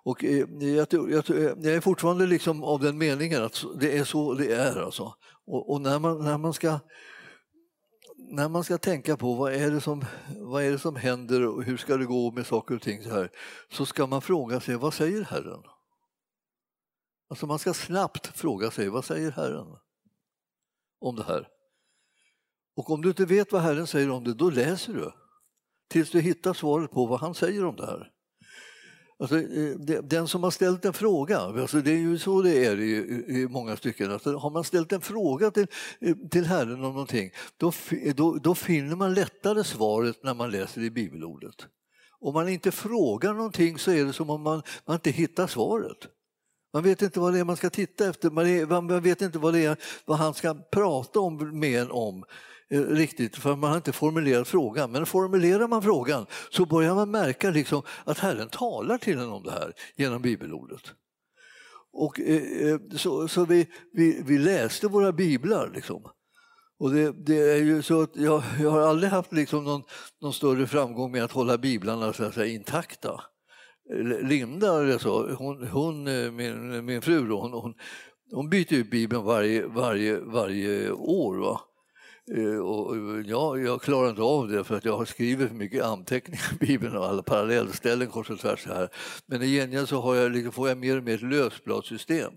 Och eh, jag, tror, eh, jag, är fortfarande liksom av den meningen att det är så det är. Alltså. Och, och, när, man, när, man ska, när man ska tänka på vad är, det som, vad är det som händer och hur ska det gå med saker och ting så här, så ska man fråga sig vad säger Herren? Alltså man ska snabbt fråga sig vad säger Herren om det här? Och om du inte vet vad Herren säger om det, då läser du tills du hittar svaret på vad han säger om det här. Alltså, eh, den som har ställt en fråga, alltså det är ju så det är i, i många stycken, alltså, har man ställt en fråga till, eh, till Herren om någonting då, då, då finner man lättare svaret när man läser i bibelordet. Om man inte frågar någonting så är det som om man, man inte hittar svaret. Man vet inte vad det är man ska titta efter, man vet inte vad, det är, vad han ska prata om med en om. Eh, riktigt för man har inte formulerat frågan. Men formulerar man frågan så börjar man märka liksom att Herren talar till en om det här genom bibelordet. Och, eh, eh, så så vi, vi, vi läste våra biblar liksom. Och det, det, är ju så att jag, jag har aldrig haft liksom någon, någon större framgång med att hålla biblarna så att säga, intakta. Linda, alltså, hon, hon, eh, min, min fru, då, hon, hon, hon byter ut Bibeln varje, varje, varje år. Va? Eh, och jag, jag klarar inte av det för att jag har skrivit för mycket anteckningar i Bibeln och alla parallellställen kors och tvärs. Här. Men i gengäld så har jag, liksom, får jag mer och mer ett lösbladssystem.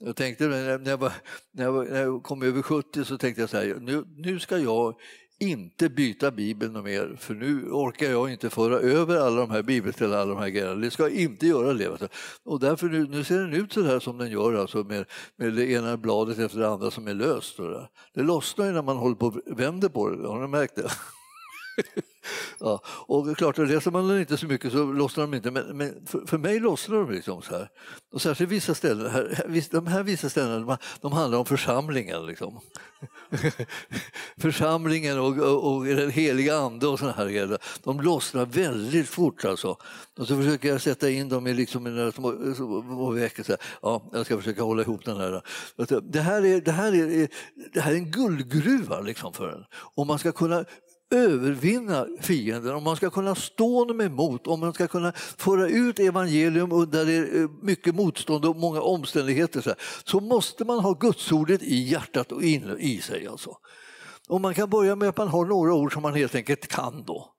Jag tänkte när jag, var, när, jag när jag kom över 70 så tänkte jag så här, nu, nu ska jag inte byta Bibeln mer för nu orkar jag inte föra över alla de här bibelställen, alla de här grejerna. Det ska jag inte göra det. Och därför nu, nu ser den ut så här som den gör, alltså med, med det ena bladet efter det andra som är löst. Det lossnar ju när man håller på och vänder på det, har ni märkt det? [laughs] Ja, och klart, läser man inte så mycket så lossnar de inte, men, men för, för, mig lossnar de liksom så här. Och särskilt vissa ställen, här, de här vissa ställena de, de handlar om församlingen. Liksom. [laughs] församlingen och, och, och, den heliga ande och såna här grejer. De lossnar väldigt fort alltså. Och så försöker jag sätta in dem i liksom mina små, små veckor. Så här. Ja, jag ska försöka hålla ihop den här. Det här är, det här är, det här är en guldgruva liksom för en. Om man ska kunna övervinna fienden, om man ska kunna stå dem emot, om man ska kunna föra ut evangelium där det är mycket motstånd och många omständigheter, så, så måste man ha gudsordet i hjärtat och in i sig. Alltså. Och man kan börja med att man har några ord som man helt enkelt kan då.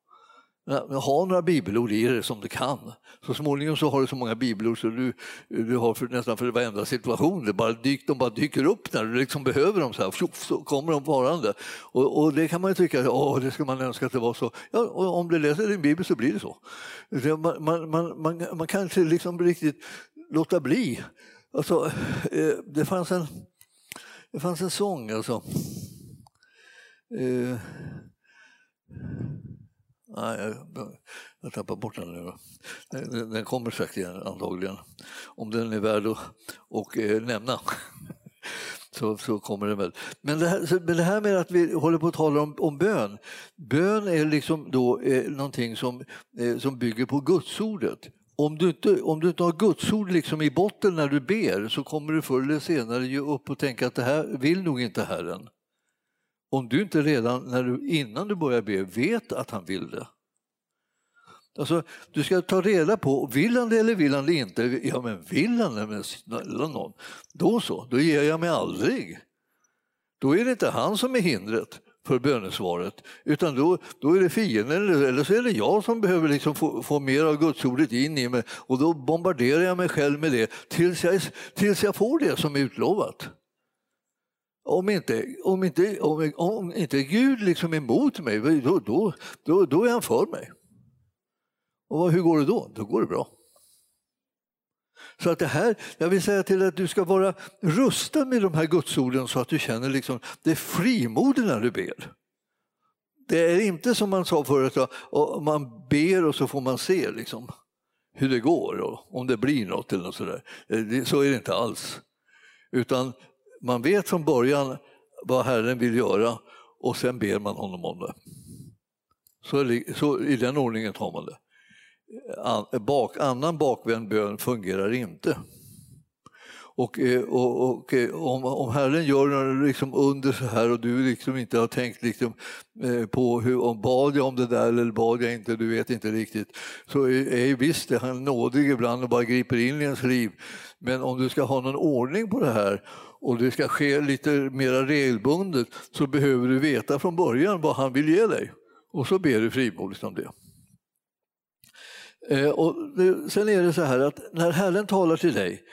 Ha några bibelord i dig som du kan. Så småningom så har du så många bibelord så du, du har för, nästan för varenda situation. Det bara dyk, de bara dyker upp när du liksom behöver dem. Så, här, fjup, så kommer de varande. Och, och det kan man ju tycka, åh, det ska man önska att det var så. Ja, och om du läser din bibel så blir det så. Man, man, man, man, man kan inte liksom riktigt låta bli. Alltså, eh, det, fanns en, det fanns en sång alltså. Eh, Nej, jag, jag tappar bort den nu. Den, den kommer säkert igen antagligen. Om den är värd att och, eh, nämna. [laughs] Så, så kommer den väl. Men det, här, men det här med att vi håller på att tala om, om bön. Bön är liksom då eh, någonting som, eh, som bygger på gudsordet. Om du, inte, om du inte har gudsord liksom i botten när du ber så kommer du förr eller senare ge upp och tänka att det här vill nog inte Herren. Om du inte redan när du, innan du börjar be vet att han vill det. Alltså, du ska ta reda på, vill han det eller vill han det inte? Ja men vill han det, men snälla någon, då så, då ger jag mig aldrig. Då är det inte han som är hindret för bönesvaret, utan då, då är det fienden eller, så är det jag som behöver liksom få, få mer av gudsordet in i mig och då bombarderar jag mig själv med det tills jag, tills jag får det som är utlovat. Om inte, om inte, om, om inte Gud liksom är emot mig, då, då, då, då är han för mig. Och hur går det då? Då går det bra. Så att det här, jag vill säga till dig att du ska vara rustad med de här gudsorden så att du känner liksom, det är frimodigt när du ber. Det är inte som man sa förut, att man ber och så får man se liksom, hur det går och om det blir något eller något sådär. Så är det inte alls. Utan man vet från början vad Herren vill göra och sen ber man honom om det. Så, så i den ordningen tar man det. Bak, annan bakvänd bön fungerar inte. Och, eh, och, och eh, om, om Herren gör något liksom under så här och du liksom inte har tänkt liksom, eh, på hur, om bad jag om det där eller bad jag inte, du vet inte riktigt, så är, är visst det han nådig ibland och bara griper in i ens liv. Men om du ska ha någon ordning på det här och det ska ske lite mer regelbundet så behöver du veta från början vad han vill ge dig. Och så ber du frimodigt om det. Eh, och sen är det så här att när Herren talar till dig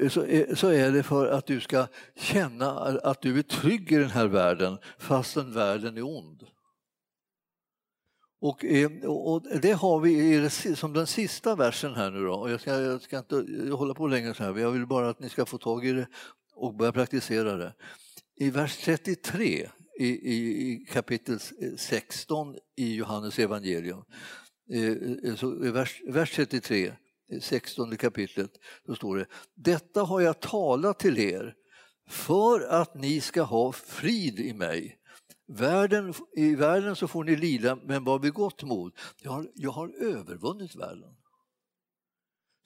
eh, så är, det för att du ska känna att du är trygg i den här världen fastän världen är ond. Och, eh, och det har vi som den sista versen här nu då. Och jag, ska, jag ska inte hålla på längre så här, jag vill bara att ni ska få tag i det och börja praktisera det. I vers 33 i, i, i kapitel 16 eh, i Johannes evangelium, eh, eh så vers, vers 33 16 eh, kapitlet, så står det Detta har jag talat till er för att ni ska ha frid i mig. Världen, I världen så får ni lida, men vad vi gott mod? Jag har, jag har övervunnit världen.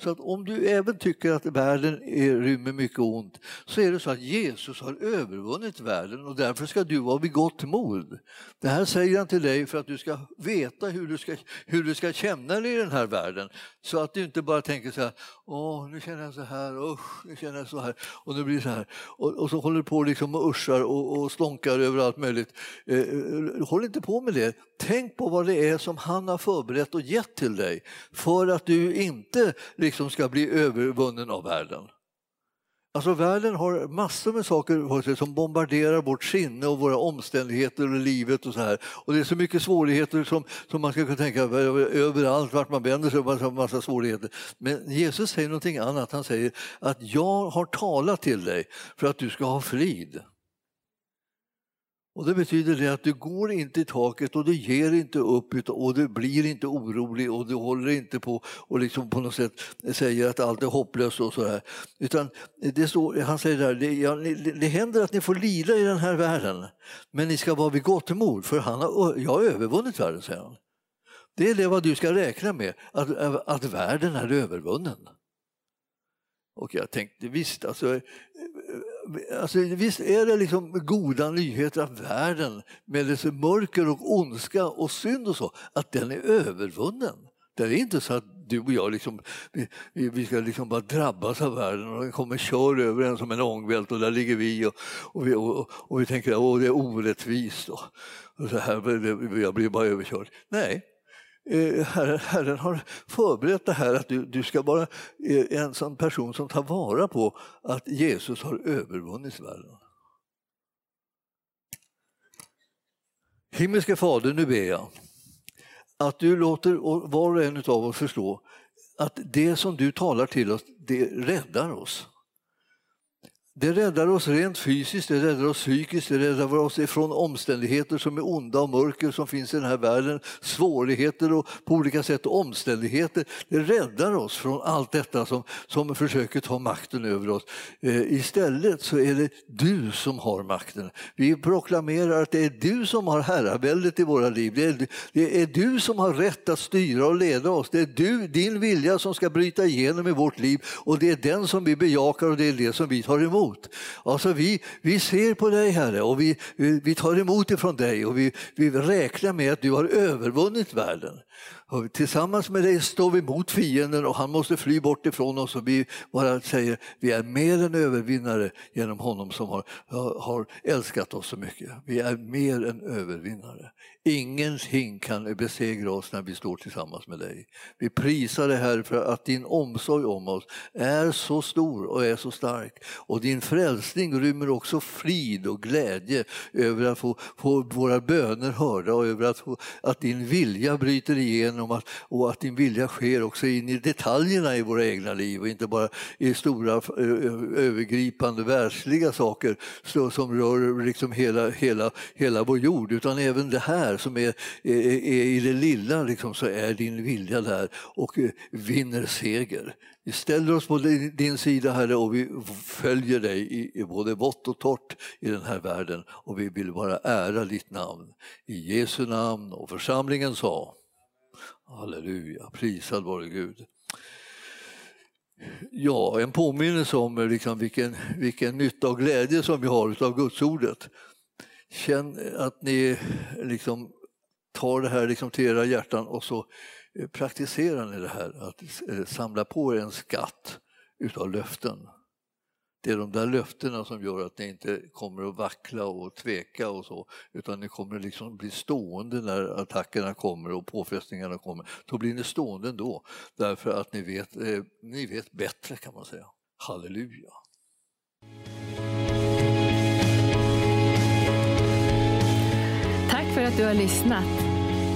Så att om du även tycker att världen är, rymmer mycket ont så är det så att Jesus har övervunnit världen och därför ska du vara vid gott mod. Det här säger han till dig för att du ska veta hur du ska, hur du ska känna dig i den här världen. Så att du inte bara tänker så här, åh nu känner jag så här, usch, nu känner jag så här och nu blir det så här. Och, och så håller du på liksom och uschar och, och stånkar över allt möjligt. Eh, eh, håll inte på med det. Tänk på vad det är som han har förberett och gett till dig för att du inte liksom ska bli övervunnen av världen. Alltså världen har massor med saker som bombarderar vårt sinne och våra omständigheter och livet och så här. Och det är så mycket svårigheter som, som man ska kunna tänka överallt vart man vänder sig, massa, massa svårigheter. Men Jesus säger någonting annat. Han säger att jag har talat till dig för att du ska ha frid. Och Det betyder det att du går inte i taket och du ger inte upp och du blir inte orolig och du håller inte på och liksom på något sätt säger att allt är hopplöst och sådär. Utan det står, han säger där, det, ja, det, händer att ni får lida i den här världen men ni ska vara vid gott mod för han har, jag har övervunnit världen, säger han. Det är det vad du ska räkna med, att, att världen är övervunnen. Och jag tänkte visst, alltså, alltså, visst är det liksom goda nyheter att världen med dess mörker och ondska och synd och så, att den är övervunnen. Det är inte så att du och jag liksom, vi, vi ska liksom bara drabbas av världen och den kommer kör över en som en ångvält och där ligger vi och, och vi, och, och vi tänker att det är orättvist. Och, och så här, jag blir bara överkörd. Nej, Eh, herren, Herren har förberett det här att du, du ska vara eh, en sån person som tar vara på att Jesus har övervunnit världen. Himmelske Fader, nu ber jag att du låter var och en av oss förstå att det som du talar till oss, det räddar oss. Det räddar oss rent fysiskt, det räddar oss psykiskt, det räddar oss ifrån omständigheter som är onda och mörker som finns i den här världen, svårigheter och på olika sätt omständigheter. Det räddar oss från allt detta som, som försöker ta makten över oss. Eh, istället så är det du som har makten. Vi proklamerar att det är du som har herraväldet i våra liv. Det är, det är du som har rätt att styra och leda oss. Det är du, din vilja som ska bryta igenom i vårt liv och det är den som vi bejakar och det är det som vi tar emot emot. Alltså vi, vi ser på dig Herre och vi, vi, tar emot ifrån dig och vi, vi räknar med att du har övervunnit världen. Och tillsammans med dig står vi mot fienden och han måste fly bort ifrån oss och vi bara säger vi är mer än övervinnare genom honom som har, har älskat oss så mycket. Vi är mer än övervinnare. Ingenting kan besegra oss när vi står tillsammans med dig. Vi prisar dig Herre för att din omsorg om oss är så stor och är så stark. Och din frälsning rymmer också frid och glädje över att få, få våra böner hörda och över att, få, att din vilja bryter igenom att, och att din vilja sker också in i detaljerna i våra egna liv och inte bara i stora eh, övergripande världsliga saker som rör liksom hela, hela, hela vår jord utan även det här som är, är, är i det lilla liksom, så är din vilja där och eh, vinner seger. Vi ställer oss på din sida Herre och vi följer dig i både vått och torrt i den här världen och vi vill bara ära ditt namn. I Jesu namn och församlingen sa Halleluja, prisad vare Gud. Ja, en påminnelse om eh, liksom vilken, vilken nytta och glädje som vi har av Gudsordet. Känn att ni eh, liksom tar det här liksom till era hjärtan och så eh, praktiserar ni det här att samla på er en skatt utav löften. Det är de där löftena som gör att ni inte kommer att vackla och tveka och så, utan ni kommer liksom bli stående när attackerna kommer och påfrestningarna kommer. Då blir ni stående ändå, därför att ni vet, eh, ni vet bättre kan man säga. Halleluja! Tack för att du har lyssnat.